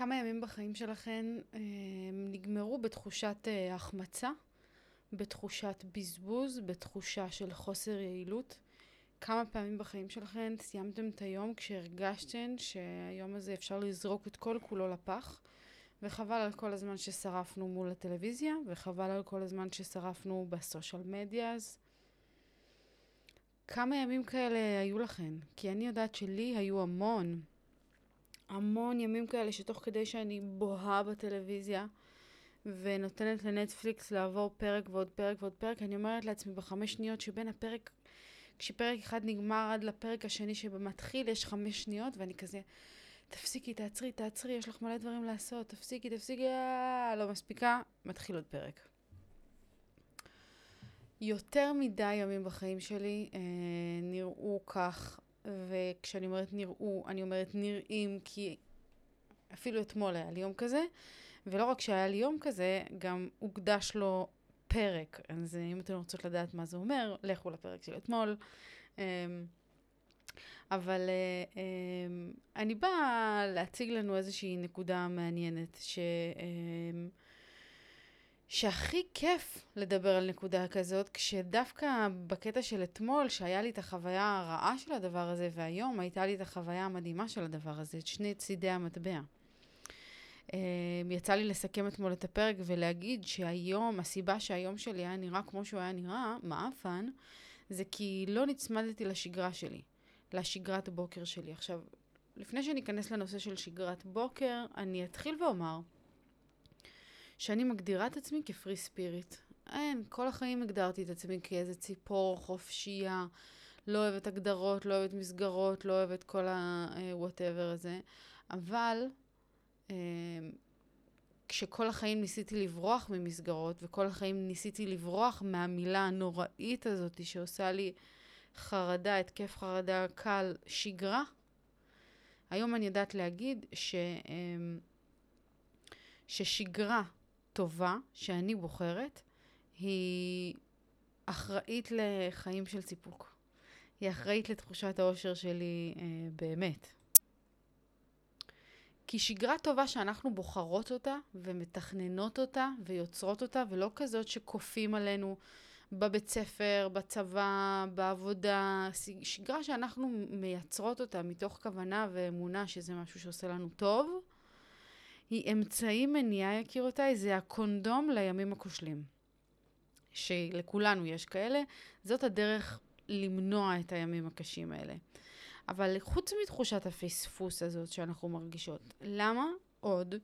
כמה ימים בחיים שלכם אה, נגמרו בתחושת אה, החמצה, בתחושת בזבוז, בתחושה של חוסר יעילות? כמה פעמים בחיים שלכם סיימתם את היום כשהרגשתם שהיום הזה אפשר לזרוק את כל כולו לפח, וחבל על כל הזמן ששרפנו מול הטלוויזיה, וחבל על כל הזמן ששרפנו בסושיאל מדיאז. כמה ימים כאלה היו לכם? כי אני יודעת שלי היו המון. המון ימים כאלה שתוך כדי שאני בוהה בטלוויזיה ונותנת לנטפליקס לעבור פרק ועוד פרק ועוד פרק, אני אומרת לעצמי בחמש שניות שבין הפרק, כשפרק אחד נגמר עד לפרק השני שבמתחיל יש חמש שניות ואני כזה, תפסיקי, תעצרי, תעצרי, יש לך מלא דברים לעשות, תפסיקי, תפסיקי, אה, לא מספיקה, מתחיל עוד פרק. יותר מדי ימים בחיים שלי אה, נראו כך וכשאני אומרת נראו, אני אומרת נראים, כי אפילו אתמול היה לי יום כזה, ולא רק שהיה לי יום כזה, גם הוקדש לו פרק. אז אם אתם רוצות לדעת מה זה אומר, לכו לפרק של אתמול. אמ, אבל אה, אמ, אני באה להציג לנו איזושהי נקודה מעניינת, ש... שהכי כיף לדבר על נקודה כזאת, כשדווקא בקטע של אתמול, שהיה לי את החוויה הרעה של הדבר הזה, והיום הייתה לי את החוויה המדהימה של הדבר הזה, את שני צידי המטבע. אמ, יצא לי לסכם אתמול את הפרק ולהגיד שהיום, הסיבה שהיום שלי היה נראה כמו שהוא היה נראה, מעפן, זה כי לא נצמדתי לשגרה שלי, לשגרת בוקר שלי. עכשיו, לפני שאני אכנס לנושא של שגרת בוקר, אני אתחיל ואומר, שאני מגדירה את עצמי כפרי ספיריט. אין, כל החיים הגדרתי את עצמי כאיזה ציפור חופשייה, לא אוהבת הגדרות, לא אוהבת מסגרות, לא אוהבת כל ה-whatever הזה, אבל אה, כשכל החיים ניסיתי לברוח ממסגרות, וכל החיים ניסיתי לברוח מהמילה הנוראית הזאת שעושה לי חרדה, התקף חרדה קל, שגרה, היום אני יודעת להגיד ש, אה, ששגרה טובה שאני בוחרת, היא אחראית לחיים של סיפוק. היא אחראית לתחושת האושר שלי אה, באמת. כי שגרה טובה שאנחנו בוחרות אותה ומתכננות אותה ויוצרות אותה, ולא כזאת שכופים עלינו בבית ספר, בצבא, בעבודה, שגרה שאנחנו מייצרות אותה מתוך כוונה ואמונה שזה משהו שעושה לנו טוב, היא אמצעי מניעה, יקירותיי, זה הקונדום לימים הכושלים. שלכולנו יש כאלה, זאת הדרך למנוע את הימים הקשים האלה. אבל חוץ מתחושת הפספוס הזאת שאנחנו מרגישות, למה עוד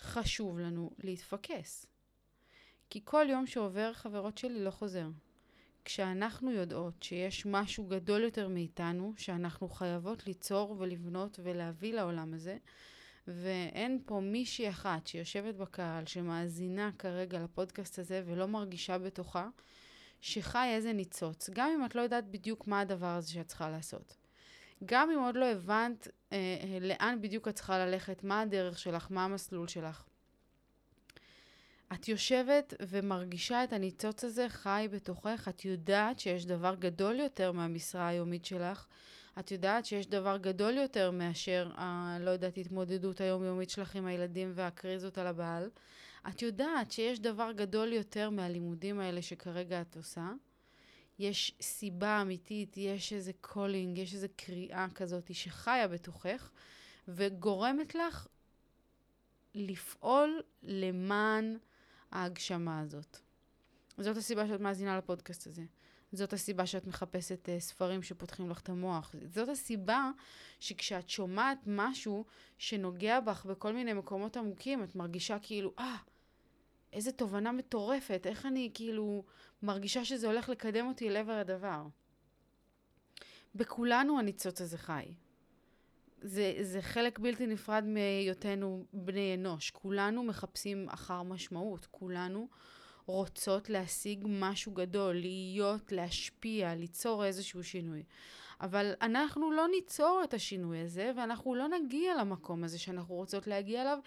חשוב לנו להתפקס? כי כל יום שעובר, חברות שלי, לא חוזר. כשאנחנו יודעות שיש משהו גדול יותר מאיתנו, שאנחנו חייבות ליצור ולבנות ולהביא לעולם הזה, ואין פה מישהי אחת שיושבת בקהל, שמאזינה כרגע לפודקאסט הזה ולא מרגישה בתוכה, שחי איזה ניצוץ, גם אם את לא יודעת בדיוק מה הדבר הזה שאת צריכה לעשות. גם אם עוד לא הבנת אה, אה, לאן בדיוק את צריכה ללכת, מה הדרך שלך, מה המסלול שלך. את יושבת ומרגישה את הניצוץ הזה חי בתוכך, את יודעת שיש דבר גדול יותר מהמשרה היומית שלך, את יודעת שיש דבר גדול יותר מאשר, ה, לא יודעת, התמודדות היומיומית שלך עם הילדים והקריזות על הבעל. את יודעת שיש דבר גדול יותר מהלימודים האלה שכרגע את עושה. יש סיבה אמיתית, יש איזה calling, יש איזה קריאה כזאת שחיה בתוכך וגורמת לך לפעול למען ההגשמה הזאת. זאת הסיבה שאת מאזינה לפודקאסט הזה. זאת הסיבה שאת מחפשת אה, ספרים שפותחים לך את המוח. זאת הסיבה שכשאת שומעת משהו שנוגע בך בכל מיני מקומות עמוקים, את מרגישה כאילו, אה, ah, איזה תובנה מטורפת, איך אני כאילו מרגישה שזה הולך לקדם אותי לעבר הדבר. בכולנו הניצוץ הזה חי. זה, זה חלק בלתי נפרד מהיותנו בני אנוש. כולנו מחפשים אחר משמעות. כולנו רוצות להשיג משהו גדול, להיות, להשפיע, ליצור איזשהו שינוי. אבל אנחנו לא ניצור את השינוי הזה, ואנחנו לא נגיע למקום הזה שאנחנו רוצות להגיע אליו,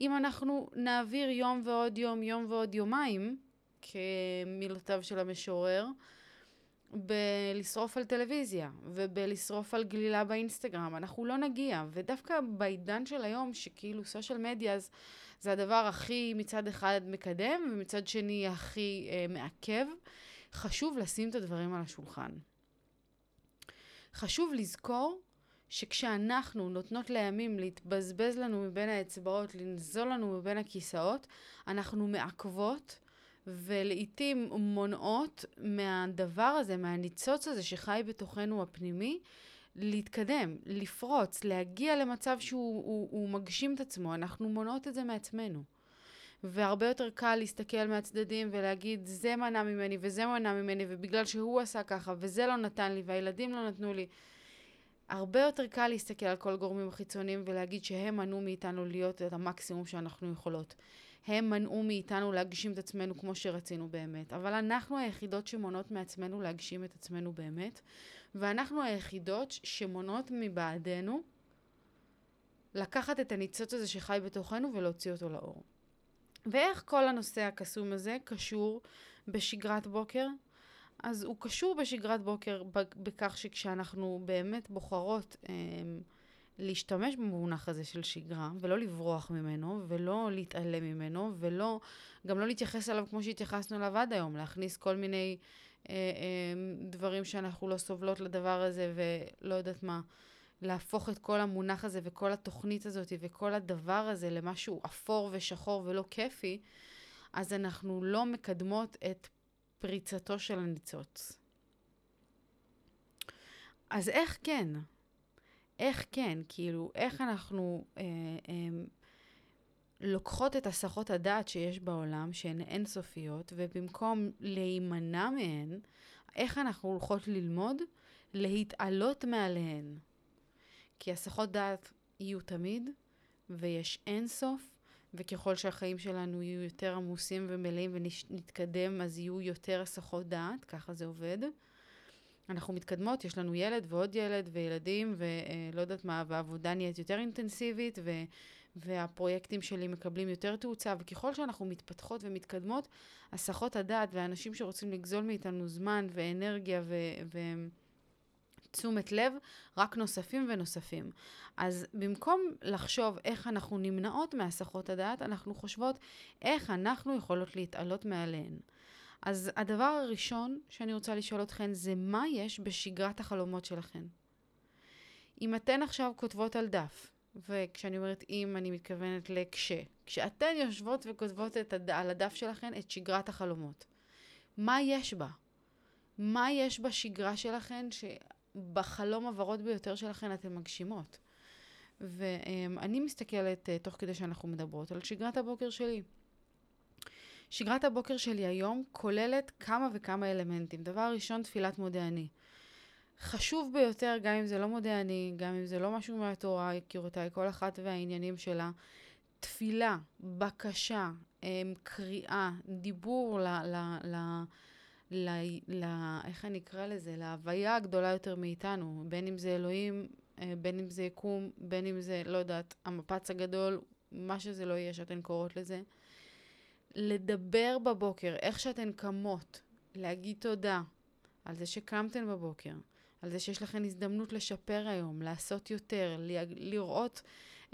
אם אנחנו נעביר יום ועוד יום, יום ועוד יומיים, כמילותיו של המשורר, בלשרוף על טלוויזיה ובלשרוף על גלילה באינסטגרם. אנחנו לא נגיע. ודווקא בעידן של היום, שכאילו סושיאל מדיה זה הדבר הכי מצד אחד מקדם ומצד שני הכי אה, מעכב, חשוב לשים את הדברים על השולחן. חשוב לזכור שכשאנחנו נותנות לימים להתבזבז לנו מבין האצבעות, לנזול לנו מבין הכיסאות, אנחנו מעכבות ולעיתים מונעות מהדבר הזה, מהניצוץ הזה שחי בתוכנו הפנימי, להתקדם, לפרוץ, להגיע למצב שהוא הוא, הוא מגשים את עצמו. אנחנו מונעות את זה מעצמנו. והרבה יותר קל להסתכל מהצדדים ולהגיד, זה מנע ממני וזה מנע ממני, ובגלל שהוא עשה ככה, וזה לא נתן לי, והילדים לא נתנו לי. הרבה יותר קל להסתכל על כל הגורמים החיצוניים ולהגיד שהם מנעו מאיתנו להיות את המקסימום שאנחנו יכולות. הם מנעו מאיתנו להגשים את עצמנו כמו שרצינו באמת. אבל אנחנו היחידות שמונעות מעצמנו להגשים את עצמנו באמת, ואנחנו היחידות שמונעות מבעדנו לקחת את הניצוץ הזה שחי בתוכנו ולהוציא אותו לאור. ואיך כל הנושא הקסום הזה קשור בשגרת בוקר? אז הוא קשור בשגרת בוקר בכך שכשאנחנו באמת בוחרות אה, להשתמש במונח הזה של שגרה, ולא לברוח ממנו, ולא להתעלם ממנו, ולא, גם לא להתייחס אליו כמו שהתייחסנו אליו עד היום, להכניס כל מיני דברים שאנחנו לא סובלות לדבר הזה, ולא יודעת מה, להפוך את כל המונח הזה וכל התוכנית הזאת וכל הדבר הזה למשהו אפור ושחור ולא כיפי, אז אנחנו לא מקדמות את פריצתו של הניצוץ. אז איך כן? איך כן? כאילו, איך אנחנו אה, אה, לוקחות את הסחות הדעת שיש בעולם, שהן אינסופיות, ובמקום להימנע מהן, איך אנחנו הולכות ללמוד להתעלות מעליהן. כי הסחות דעת יהיו תמיד, ויש אינסוף, וככל שהחיים שלנו יהיו יותר עמוסים ומלאים ונתקדם, אז יהיו יותר הסחות דעת, ככה זה עובד. אנחנו מתקדמות, יש לנו ילד ועוד ילד וילדים ולא יודעת מה, והעבודה נהיית יותר אינטנסיבית ו, והפרויקטים שלי מקבלים יותר תאוצה, וככל שאנחנו מתפתחות ומתקדמות, הסחות הדעת והאנשים שרוצים לגזול מאיתנו זמן ואנרגיה ו... ו תשומת לב, רק נוספים ונוספים. אז במקום לחשוב איך אנחנו נמנעות מהסחות הדעת, אנחנו חושבות איך אנחנו יכולות להתעלות מעליהן. אז הדבר הראשון שאני רוצה לשאול אתכן זה מה יש בשגרת החלומות שלכן. אם אתן עכשיו כותבות על דף, וכשאני אומרת אם, אני מתכוונת לכש, כשאתן יושבות וכותבות הד... על הדף שלכן את שגרת החלומות, מה יש בה? מה יש בשגרה שלכן שבחלום הוורוד ביותר שלכן אתן מגשימות? ואני מסתכלת, אה, תוך כדי שאנחנו מדברות, על שגרת הבוקר שלי. שגרת הבוקר שלי היום כוללת כמה וכמה אלמנטים. דבר ראשון, תפילת מודה אני. חשוב ביותר, גם אם זה לא מודה אני, גם אם זה לא משהו מהתורה, יקירותיי, כל אחת והעניינים שלה. תפילה, בקשה, אמ, קריאה, דיבור ל... ל, ל ל, ל איך אני אקרא לזה? להוויה הגדולה יותר מאיתנו, בין אם זה אלוהים, אה, בין אם זה יקום, בין אם זה, לא יודעת, המפץ הגדול, מה שזה לא יהיה שאתן קוראות לזה. לדבר בבוקר, איך שאתן קמות, להגיד תודה על זה שקמתן בבוקר, על זה שיש לכן הזדמנות לשפר היום, לעשות יותר, לראות,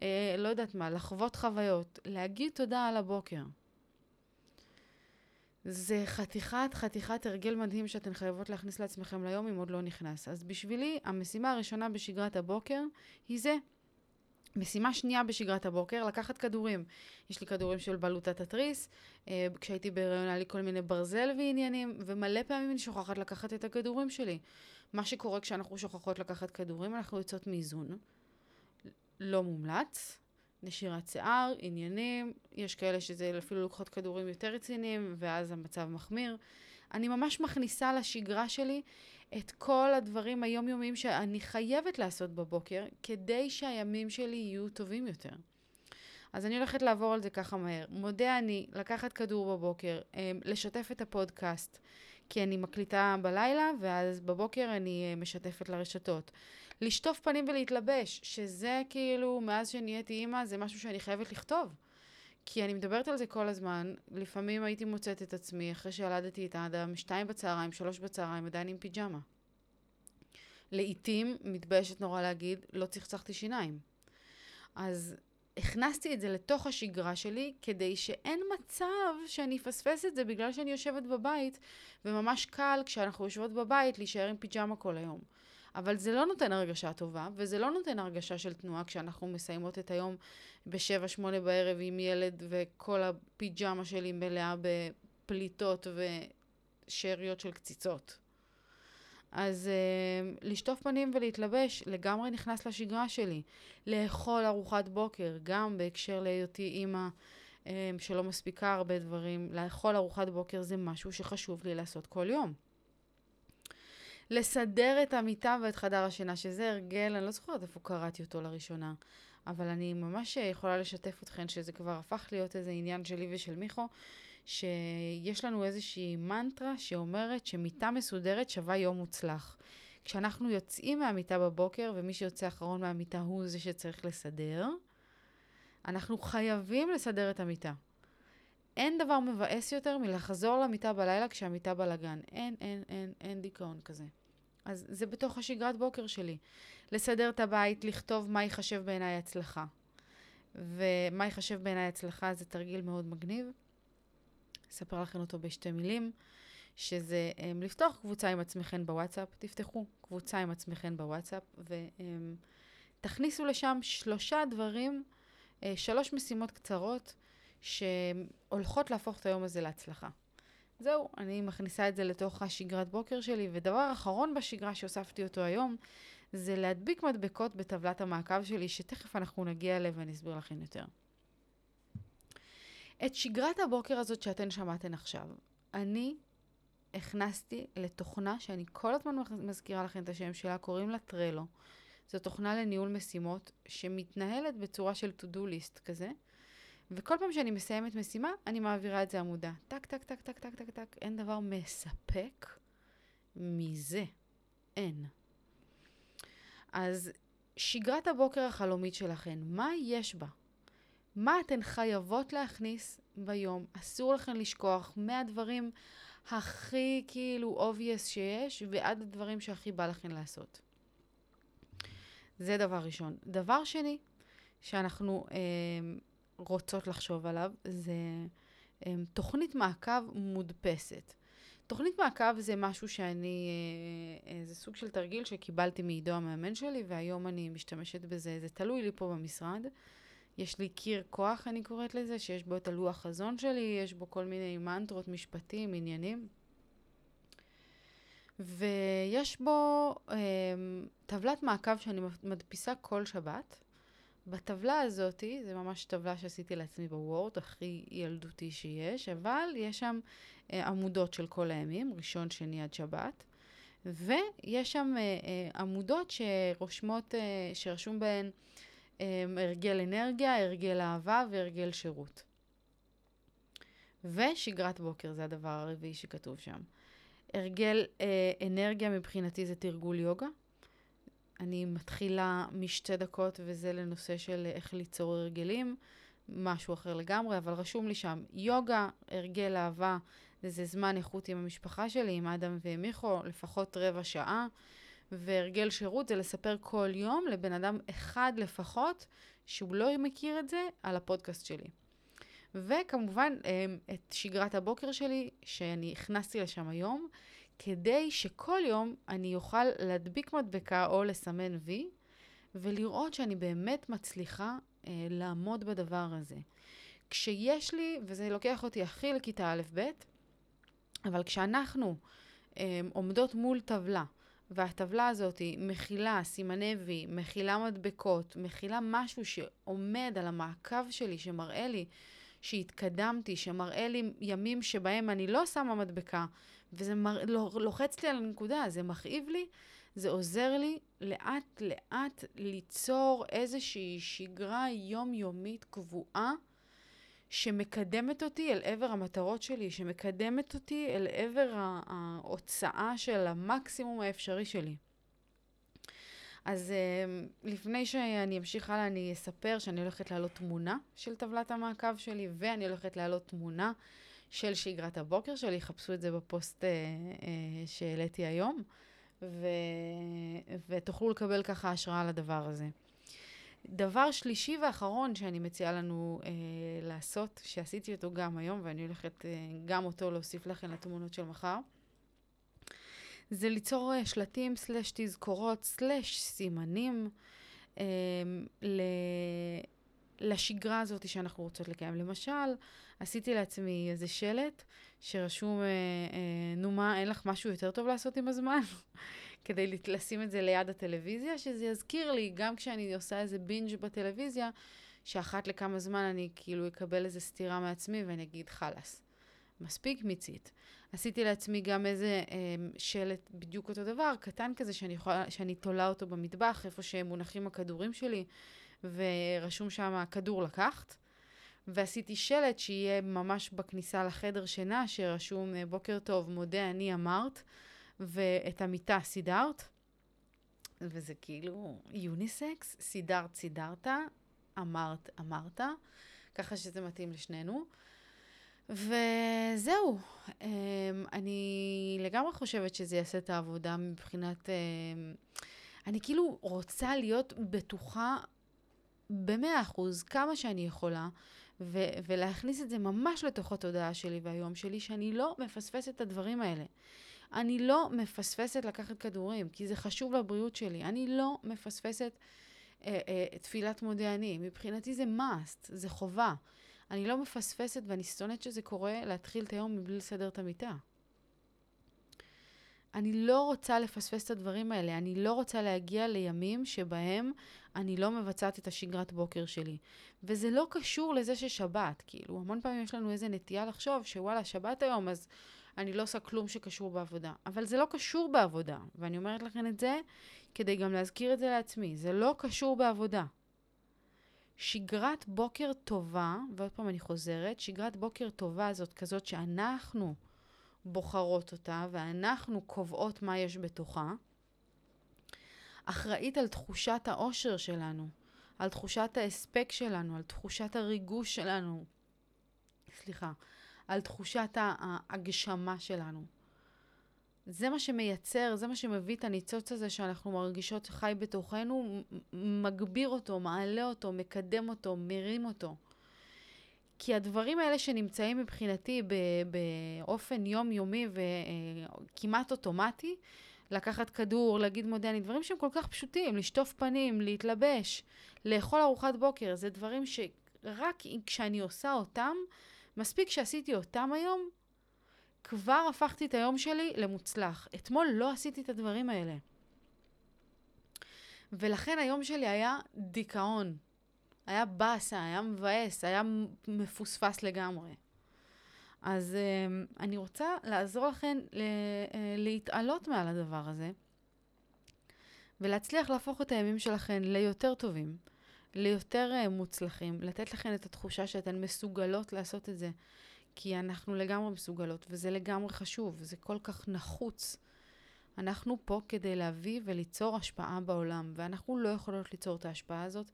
אה, לא יודעת מה, לחוות חוויות, להגיד תודה על הבוקר. זה חתיכת חתיכת הרגל מדהים שאתן חייבות להכניס לעצמכם ליום אם עוד לא נכנס. אז בשבילי, המשימה הראשונה בשגרת הבוקר היא זה, משימה שנייה בשגרת הבוקר, לקחת כדורים. יש לי כדורים של בלוטת התריס, אה, כשהייתי בהיריון היה לי כל מיני ברזל ועניינים, ומלא פעמים אני שוכחת לקחת את הכדורים שלי. מה שקורה כשאנחנו שוכחות לקחת כדורים, אנחנו יוצאות מאיזון. לא מומלץ. נשירת שיער, עניינים, יש כאלה שזה אפילו לוקחות כדורים יותר רציניים, ואז המצב מחמיר. אני ממש מכניסה לשגרה שלי את כל הדברים היומיומיים שאני חייבת לעשות בבוקר, כדי שהימים שלי יהיו טובים יותר. אז אני הולכת לעבור על זה ככה מהר. מודה אני, לקחת כדור בבוקר, אה, לשתף את הפודקאסט, כי אני מקליטה בלילה, ואז בבוקר אני אה, משתפת לרשתות. לשטוף פנים ולהתלבש, שזה כאילו, מאז שנהייתי אימא, זה משהו שאני חייבת לכתוב. כי אני מדברת על זה כל הזמן, לפעמים הייתי מוצאת את עצמי, אחרי שילדתי את האדם, שתיים בצהריים, שלוש בצהריים, עדיין עם פיג'מה. לעתים, מתביישת נורא להגיד, לא צחצחתי שיניים. אז הכנסתי את זה לתוך השגרה שלי, כדי שאין מצב שאני אפספס את זה בגלל שאני יושבת בבית, וממש קל כשאנחנו יושבות בבית להישאר עם פיג'מה כל היום. אבל זה לא נותן הרגשה טובה, וזה לא נותן הרגשה של תנועה כשאנחנו מסיימות את היום ב-7-8 בערב עם ילד, וכל הפיג'מה שלי מלאה בפליטות ושאריות של קציצות. אז uh, לשטוף פנים ולהתלבש לגמרי נכנס לשגרה שלי. לאכול ארוחת בוקר, גם בהקשר להיותי אימא um, שלא מספיקה הרבה דברים, לאכול ארוחת בוקר זה משהו שחשוב לי לעשות כל יום. לסדר את המיטה ואת חדר השינה, שזה הרגל, אני לא זוכרת איפה קראתי אותו לראשונה, אבל אני ממש יכולה לשתף אתכן שזה כבר הפך להיות איזה עניין שלי ושל מיכו, שיש לנו איזושהי מנטרה שאומרת שמיטה מסודרת שווה יום מוצלח. כשאנחנו יוצאים מהמיטה בבוקר, ומי שיוצא אחרון מהמיטה הוא זה שצריך לסדר, אנחנו חייבים לסדר את המיטה. אין דבר מבאס יותר מלחזור למיטה בלילה כשהמיטה בלגן. אין, אין, אין, אין דיכאון כזה. אז זה בתוך השגרת בוקר שלי. לסדר את הבית, לכתוב מה ייחשב בעיניי הצלחה. ומה ייחשב בעיניי הצלחה זה תרגיל מאוד מגניב. אספר לכם אותו בשתי מילים, שזה um, לפתוח קבוצה עם עצמכם בוואטסאפ, תפתחו קבוצה עם עצמכם בוואטסאפ ותכניסו um, לשם שלושה דברים, uh, שלוש משימות קצרות שהולכות להפוך את היום הזה להצלחה. זהו, אני מכניסה את זה לתוך השגרת בוקר שלי, ודבר אחרון בשגרה שהוספתי אותו היום, זה להדביק מדבקות בטבלת המעקב שלי, שתכף אנחנו נגיע אליה ואני אסביר לכם יותר. את שגרת הבוקר הזאת שאתן שמעתן עכשיו, אני הכנסתי לתוכנה שאני כל הזמן מזכירה לכם את השם שלה, קוראים לה טרלו. זו תוכנה לניהול משימות שמתנהלת בצורה של to-do list כזה, וכל פעם שאני מסיימת משימה, אני מעבירה את זה עמודה. טק, טק, טק, טק, טק, טק, טק. אין דבר מספק מזה. אין. אז שגרת הבוקר החלומית שלכן, מה יש בה? מה אתן חייבות להכניס ביום? אסור לכן לשכוח מהדברים הכי כאילו obvious שיש, ועד הדברים שהכי בא לכן לעשות. זה דבר ראשון. דבר שני, שאנחנו אה, רוצות לחשוב עליו, זה אה, תוכנית מעקב מודפסת. תוכנית מעקב זה משהו שאני, אה, אה, זה סוג של תרגיל שקיבלתי מעידו המאמן שלי, והיום אני משתמשת בזה, זה תלוי לי פה במשרד. יש לי קיר כוח, אני קוראת לזה, שיש בו את הלוח חזון שלי, יש בו כל מיני מנטרות, משפטים, עניינים. ויש בו אה, טבלת מעקב שאני מדפיסה כל שבת. בטבלה הזאתי, זה ממש טבלה שעשיתי לעצמי בוורד, הכי ילדותי שיש, אבל יש שם אה, עמודות של כל הימים, ראשון, שני עד שבת, ויש שם אה, אה, עמודות שרושמות, אה, שרשום בהן הרגל אנרגיה, הרגל אהבה והרגל שירות. ושגרת בוקר, זה הדבר הרביעי שכתוב שם. הרגל אה, אנרגיה מבחינתי זה תרגול יוגה. אני מתחילה משתי דקות, וזה לנושא של איך ליצור הרגלים, משהו אחר לגמרי, אבל רשום לי שם יוגה, הרגל אהבה, זה זמן איכות עם המשפחה שלי, עם אדם ומיכו, לפחות רבע שעה. והרגל שירות זה לספר כל יום לבן אדם אחד לפחות, שהוא לא מכיר את זה, על הפודקאסט שלי. וכמובן, אמ, את שגרת הבוקר שלי, שאני הכנסתי לשם היום, כדי שכל יום אני אוכל להדביק מדבקה או לסמן וי, ולראות שאני באמת מצליחה אה, לעמוד בדבר הזה. כשיש לי, וזה לוקח אותי הכי לכיתה א'-ב', אבל כשאנחנו אה, עומדות מול טבלה, והטבלה הזאת מכילה סימני וי, מכילה מדבקות, מכילה משהו שעומד על המעקב שלי, שמראה לי שהתקדמתי, שמראה לי ימים שבהם אני לא שמה מדבקה, וזה מר... לוחץ לי על הנקודה, זה מכאיב לי, זה עוזר לי לאט לאט ליצור איזושהי שגרה יומיומית קבועה שמקדמת אותי אל עבר המטרות שלי, שמקדמת אותי אל עבר ההוצאה של המקסימום האפשרי שלי. אז uh, לפני שאני אמשיך הלאה, אני אספר שאני הולכת להעלות תמונה של טבלת המעקב שלי, ואני הולכת להעלות תמונה של שגרת הבוקר שלי. חפשו את זה בפוסט uh, uh, שהעליתי היום, ו... ותוכלו לקבל ככה השראה לדבר הזה. דבר שלישי ואחרון שאני מציעה לנו אה, לעשות, שעשיתי אותו גם היום, ואני הולכת אה, גם אותו להוסיף לכם לתמונות של מחר, זה ליצור אה, שלטים, סלש תזכורות, סלש סימנים אה, ל... לשגרה הזאת שאנחנו רוצות לקיים. למשל, עשיתי לעצמי איזה שלט שרשום, אה, אה, נו מה, אין לך משהו יותר טוב לעשות עם הזמן? כדי לשים את זה ליד הטלוויזיה, שזה יזכיר לי, גם כשאני עושה איזה בינג' בטלוויזיה, שאחת לכמה זמן אני כאילו אקבל איזה סטירה מעצמי ואני אגיד, חלאס, מספיק מיצית. עשיתי לעצמי גם איזה אה, שלט בדיוק אותו דבר, קטן כזה, שאני, יכולה, שאני תולה אותו במטבח, איפה שמונחים הכדורים שלי, ורשום שם, כדור לקחת. ועשיתי שלט שיהיה ממש בכניסה לחדר שינה, שרשום, בוקר טוב, מודה אני אמרת. ואת המיטה סידרת, וזה כאילו יוניסקס, סידרת, סידרת, אמרת, אמרת, ככה שזה מתאים לשנינו. וזהו, אמ, אני לגמרי חושבת שזה יעשה את העבודה מבחינת... אמ, אני כאילו רוצה להיות בטוחה במאה אחוז, כמה שאני יכולה, ו- ולהכניס את זה ממש לתוך התודעה שלי והיום שלי, שאני לא מפספסת את הדברים האלה. אני לא מפספסת לקחת כדורים, כי זה חשוב לבריאות שלי. אני לא מפספסת אה, אה, תפילת מודה אני. מבחינתי זה must, זה חובה. אני לא מפספסת, ואני שונאת שזה קורה, להתחיל את היום מבלי לסדר את המיטה. אני לא רוצה לפספס את הדברים האלה. אני לא רוצה להגיע לימים שבהם אני לא מבצעת את השגרת בוקר שלי. וזה לא קשור לזה ששבת. כאילו, המון פעמים יש לנו איזה נטייה לחשוב שוואלה, שבת היום, אז אני לא עושה כלום שקשור בעבודה. אבל זה לא קשור בעבודה, ואני אומרת לכם את זה כדי גם להזכיר את זה לעצמי. זה לא קשור בעבודה. שגרת בוקר טובה, ועוד פעם אני חוזרת, שגרת בוקר טובה זאת כזאת שאנחנו בוחרות אותה ואנחנו קובעות מה יש בתוכה, אחראית על תחושת האושר שלנו, על תחושת ההספק שלנו, על תחושת הריגוש שלנו. סליחה, על תחושת ההגשמה שלנו. זה מה שמייצר, זה מה שמביא את הניצוץ הזה שאנחנו מרגישות חי בתוכנו, מגביר אותו, מעלה אותו, מקדם אותו, מרים אותו. כי הדברים האלה שנמצאים מבחינתי באופן יומיומי וכמעט אוטומטי, לקחת כדור, להגיד מודה אני, דברים שהם כל כך פשוטים, לשטוף פנים, להתלבש, לאכול ארוחת בוקר, זה דברים שרק כשאני עושה אותם, מספיק שעשיתי אותם היום, כבר הפכתי את היום שלי למוצלח. אתמול לא עשיתי את הדברים האלה. ולכן היום שלי היה דיכאון. היה באסה, היה מבאס, היה מפוספס לגמרי. אז uh, אני רוצה לעזור לכם uh, להתעלות מעל הדבר הזה, ולהצליח להפוך את הימים שלכם ליותר טובים, ליותר uh, מוצלחים, לתת לכם את התחושה שאתן מסוגלות לעשות את זה, כי אנחנו לגמרי מסוגלות, וזה לגמרי חשוב, זה כל כך נחוץ. אנחנו פה כדי להביא וליצור השפעה בעולם, ואנחנו לא יכולות ליצור את ההשפעה הזאת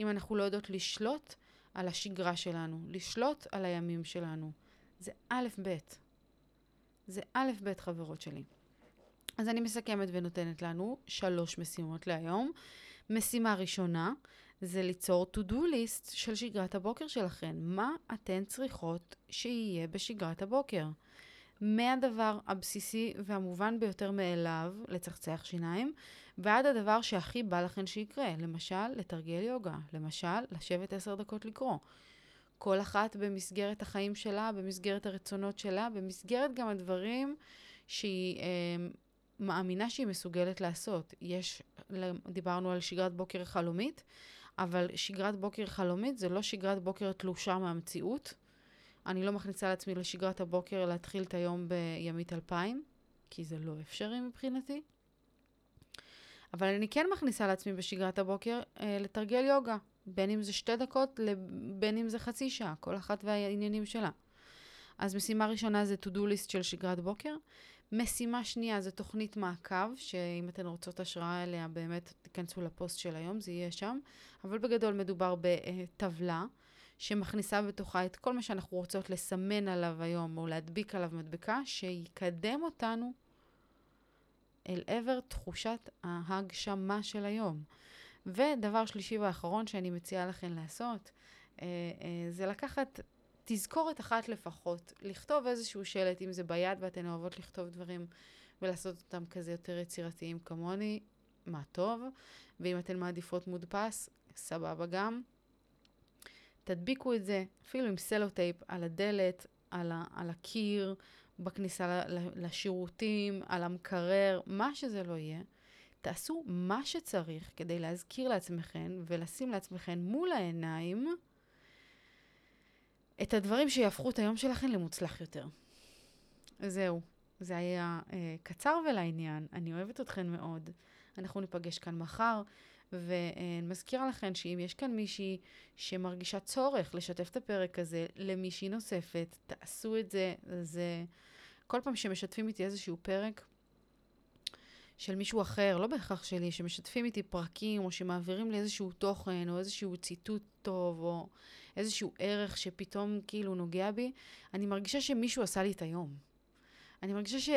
אם אנחנו לא יודעות לשלוט על השגרה שלנו, לשלוט על הימים שלנו. זה א' ב'. זה א' ב', חברות שלי. אז אני מסכמת ונותנת לנו שלוש משימות להיום. משימה ראשונה זה ליצור to-do list של שגרת הבוקר שלכן. מה אתן צריכות שיהיה בשגרת הבוקר? מהדבר הבסיסי והמובן ביותר מאליו, לצחצח שיניים, ועד הדבר שהכי בא לכן שיקרה. למשל, לתרגל יוגה. למשל, לשבת עשר דקות לקרוא. כל אחת במסגרת החיים שלה, במסגרת הרצונות שלה, במסגרת גם הדברים שהיא אה, מאמינה שהיא מסוגלת לעשות. יש, דיברנו על שגרת בוקר חלומית, אבל שגרת בוקר חלומית זה לא שגרת בוקר תלושה מהמציאות. אני לא מכניסה לעצמי לשגרת הבוקר להתחיל את היום בימית אלפיים, כי זה לא אפשרי מבחינתי. אבל אני כן מכניסה לעצמי בשגרת הבוקר אה, לתרגל יוגה, בין אם זה שתי דקות, בין אם זה חצי שעה, כל אחת והעניינים שלה. אז משימה ראשונה זה to-do list של שגרת בוקר. משימה שנייה זה תוכנית מעקב, שאם אתן רוצות השראה אליה, באמת תיכנסו לפוסט של היום, זה יהיה שם. אבל בגדול מדובר בטבלה שמכניסה בתוכה את כל מה שאנחנו רוצות לסמן עליו היום, או להדביק עליו מדבקה, שיקדם אותנו אל עבר תחושת ההגשמה של היום. ודבר שלישי ואחרון שאני מציעה לכן לעשות, אה, אה, זה לקחת תזכורת אחת לפחות, לכתוב איזשהו שלט, אם זה ביד ואתן אוהבות לכתוב דברים ולעשות אותם כזה יותר יצירתיים כמוני, מה טוב. ואם אתן מעדיפות מודפס, סבבה גם. תדביקו את זה, אפילו עם סלוטייפ, על הדלת, על, ה- על הקיר, בכניסה לשירותים, על המקרר, מה שזה לא יהיה. תעשו מה שצריך כדי להזכיר לעצמכם ולשים לעצמכם מול העיניים את הדברים שיהפכו את היום שלכם למוצלח יותר. זהו, זה היה אה, קצר ולעניין, אני אוהבת אתכן מאוד. אנחנו ניפגש כאן מחר, ואני מזכירה לכם שאם יש כאן מישהי שמרגישה צורך לשתף את הפרק הזה למישהי נוספת, תעשו את זה. זה כל פעם שמשתפים איתי איזשהו פרק, של מישהו אחר, לא בהכרח שלי, שמשתפים איתי פרקים, או שמעבירים לי איזשהו תוכן, או איזשהו ציטוט טוב, או איזשהו ערך שפתאום כאילו נוגע בי, אני מרגישה שמישהו עשה לי את היום. אני מרגישה ש,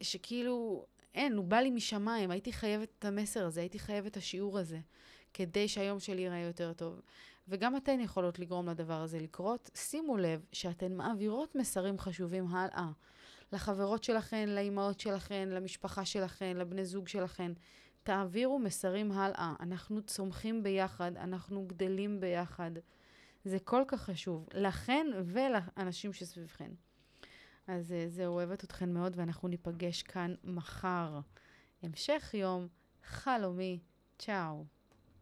שכאילו, אין, הוא בא לי משמיים, הייתי חייבת את המסר הזה, הייתי חייבת את השיעור הזה, כדי שהיום שלי ייראה יותר טוב. וגם אתן יכולות לגרום לדבר הזה לקרות. שימו לב שאתן מעבירות מסרים חשובים הלאה. לחברות שלכן, לאימהות שלכן, למשפחה שלכן, לבני זוג שלכן. תעבירו מסרים הלאה. אנחנו צומחים ביחד, אנחנו גדלים ביחד. זה כל כך חשוב, לכן ולאנשים שסביבכן. אז אה, זהו, אוהבת אתכן מאוד, ואנחנו ניפגש כאן מחר. המשך יום חלומי. צ'או.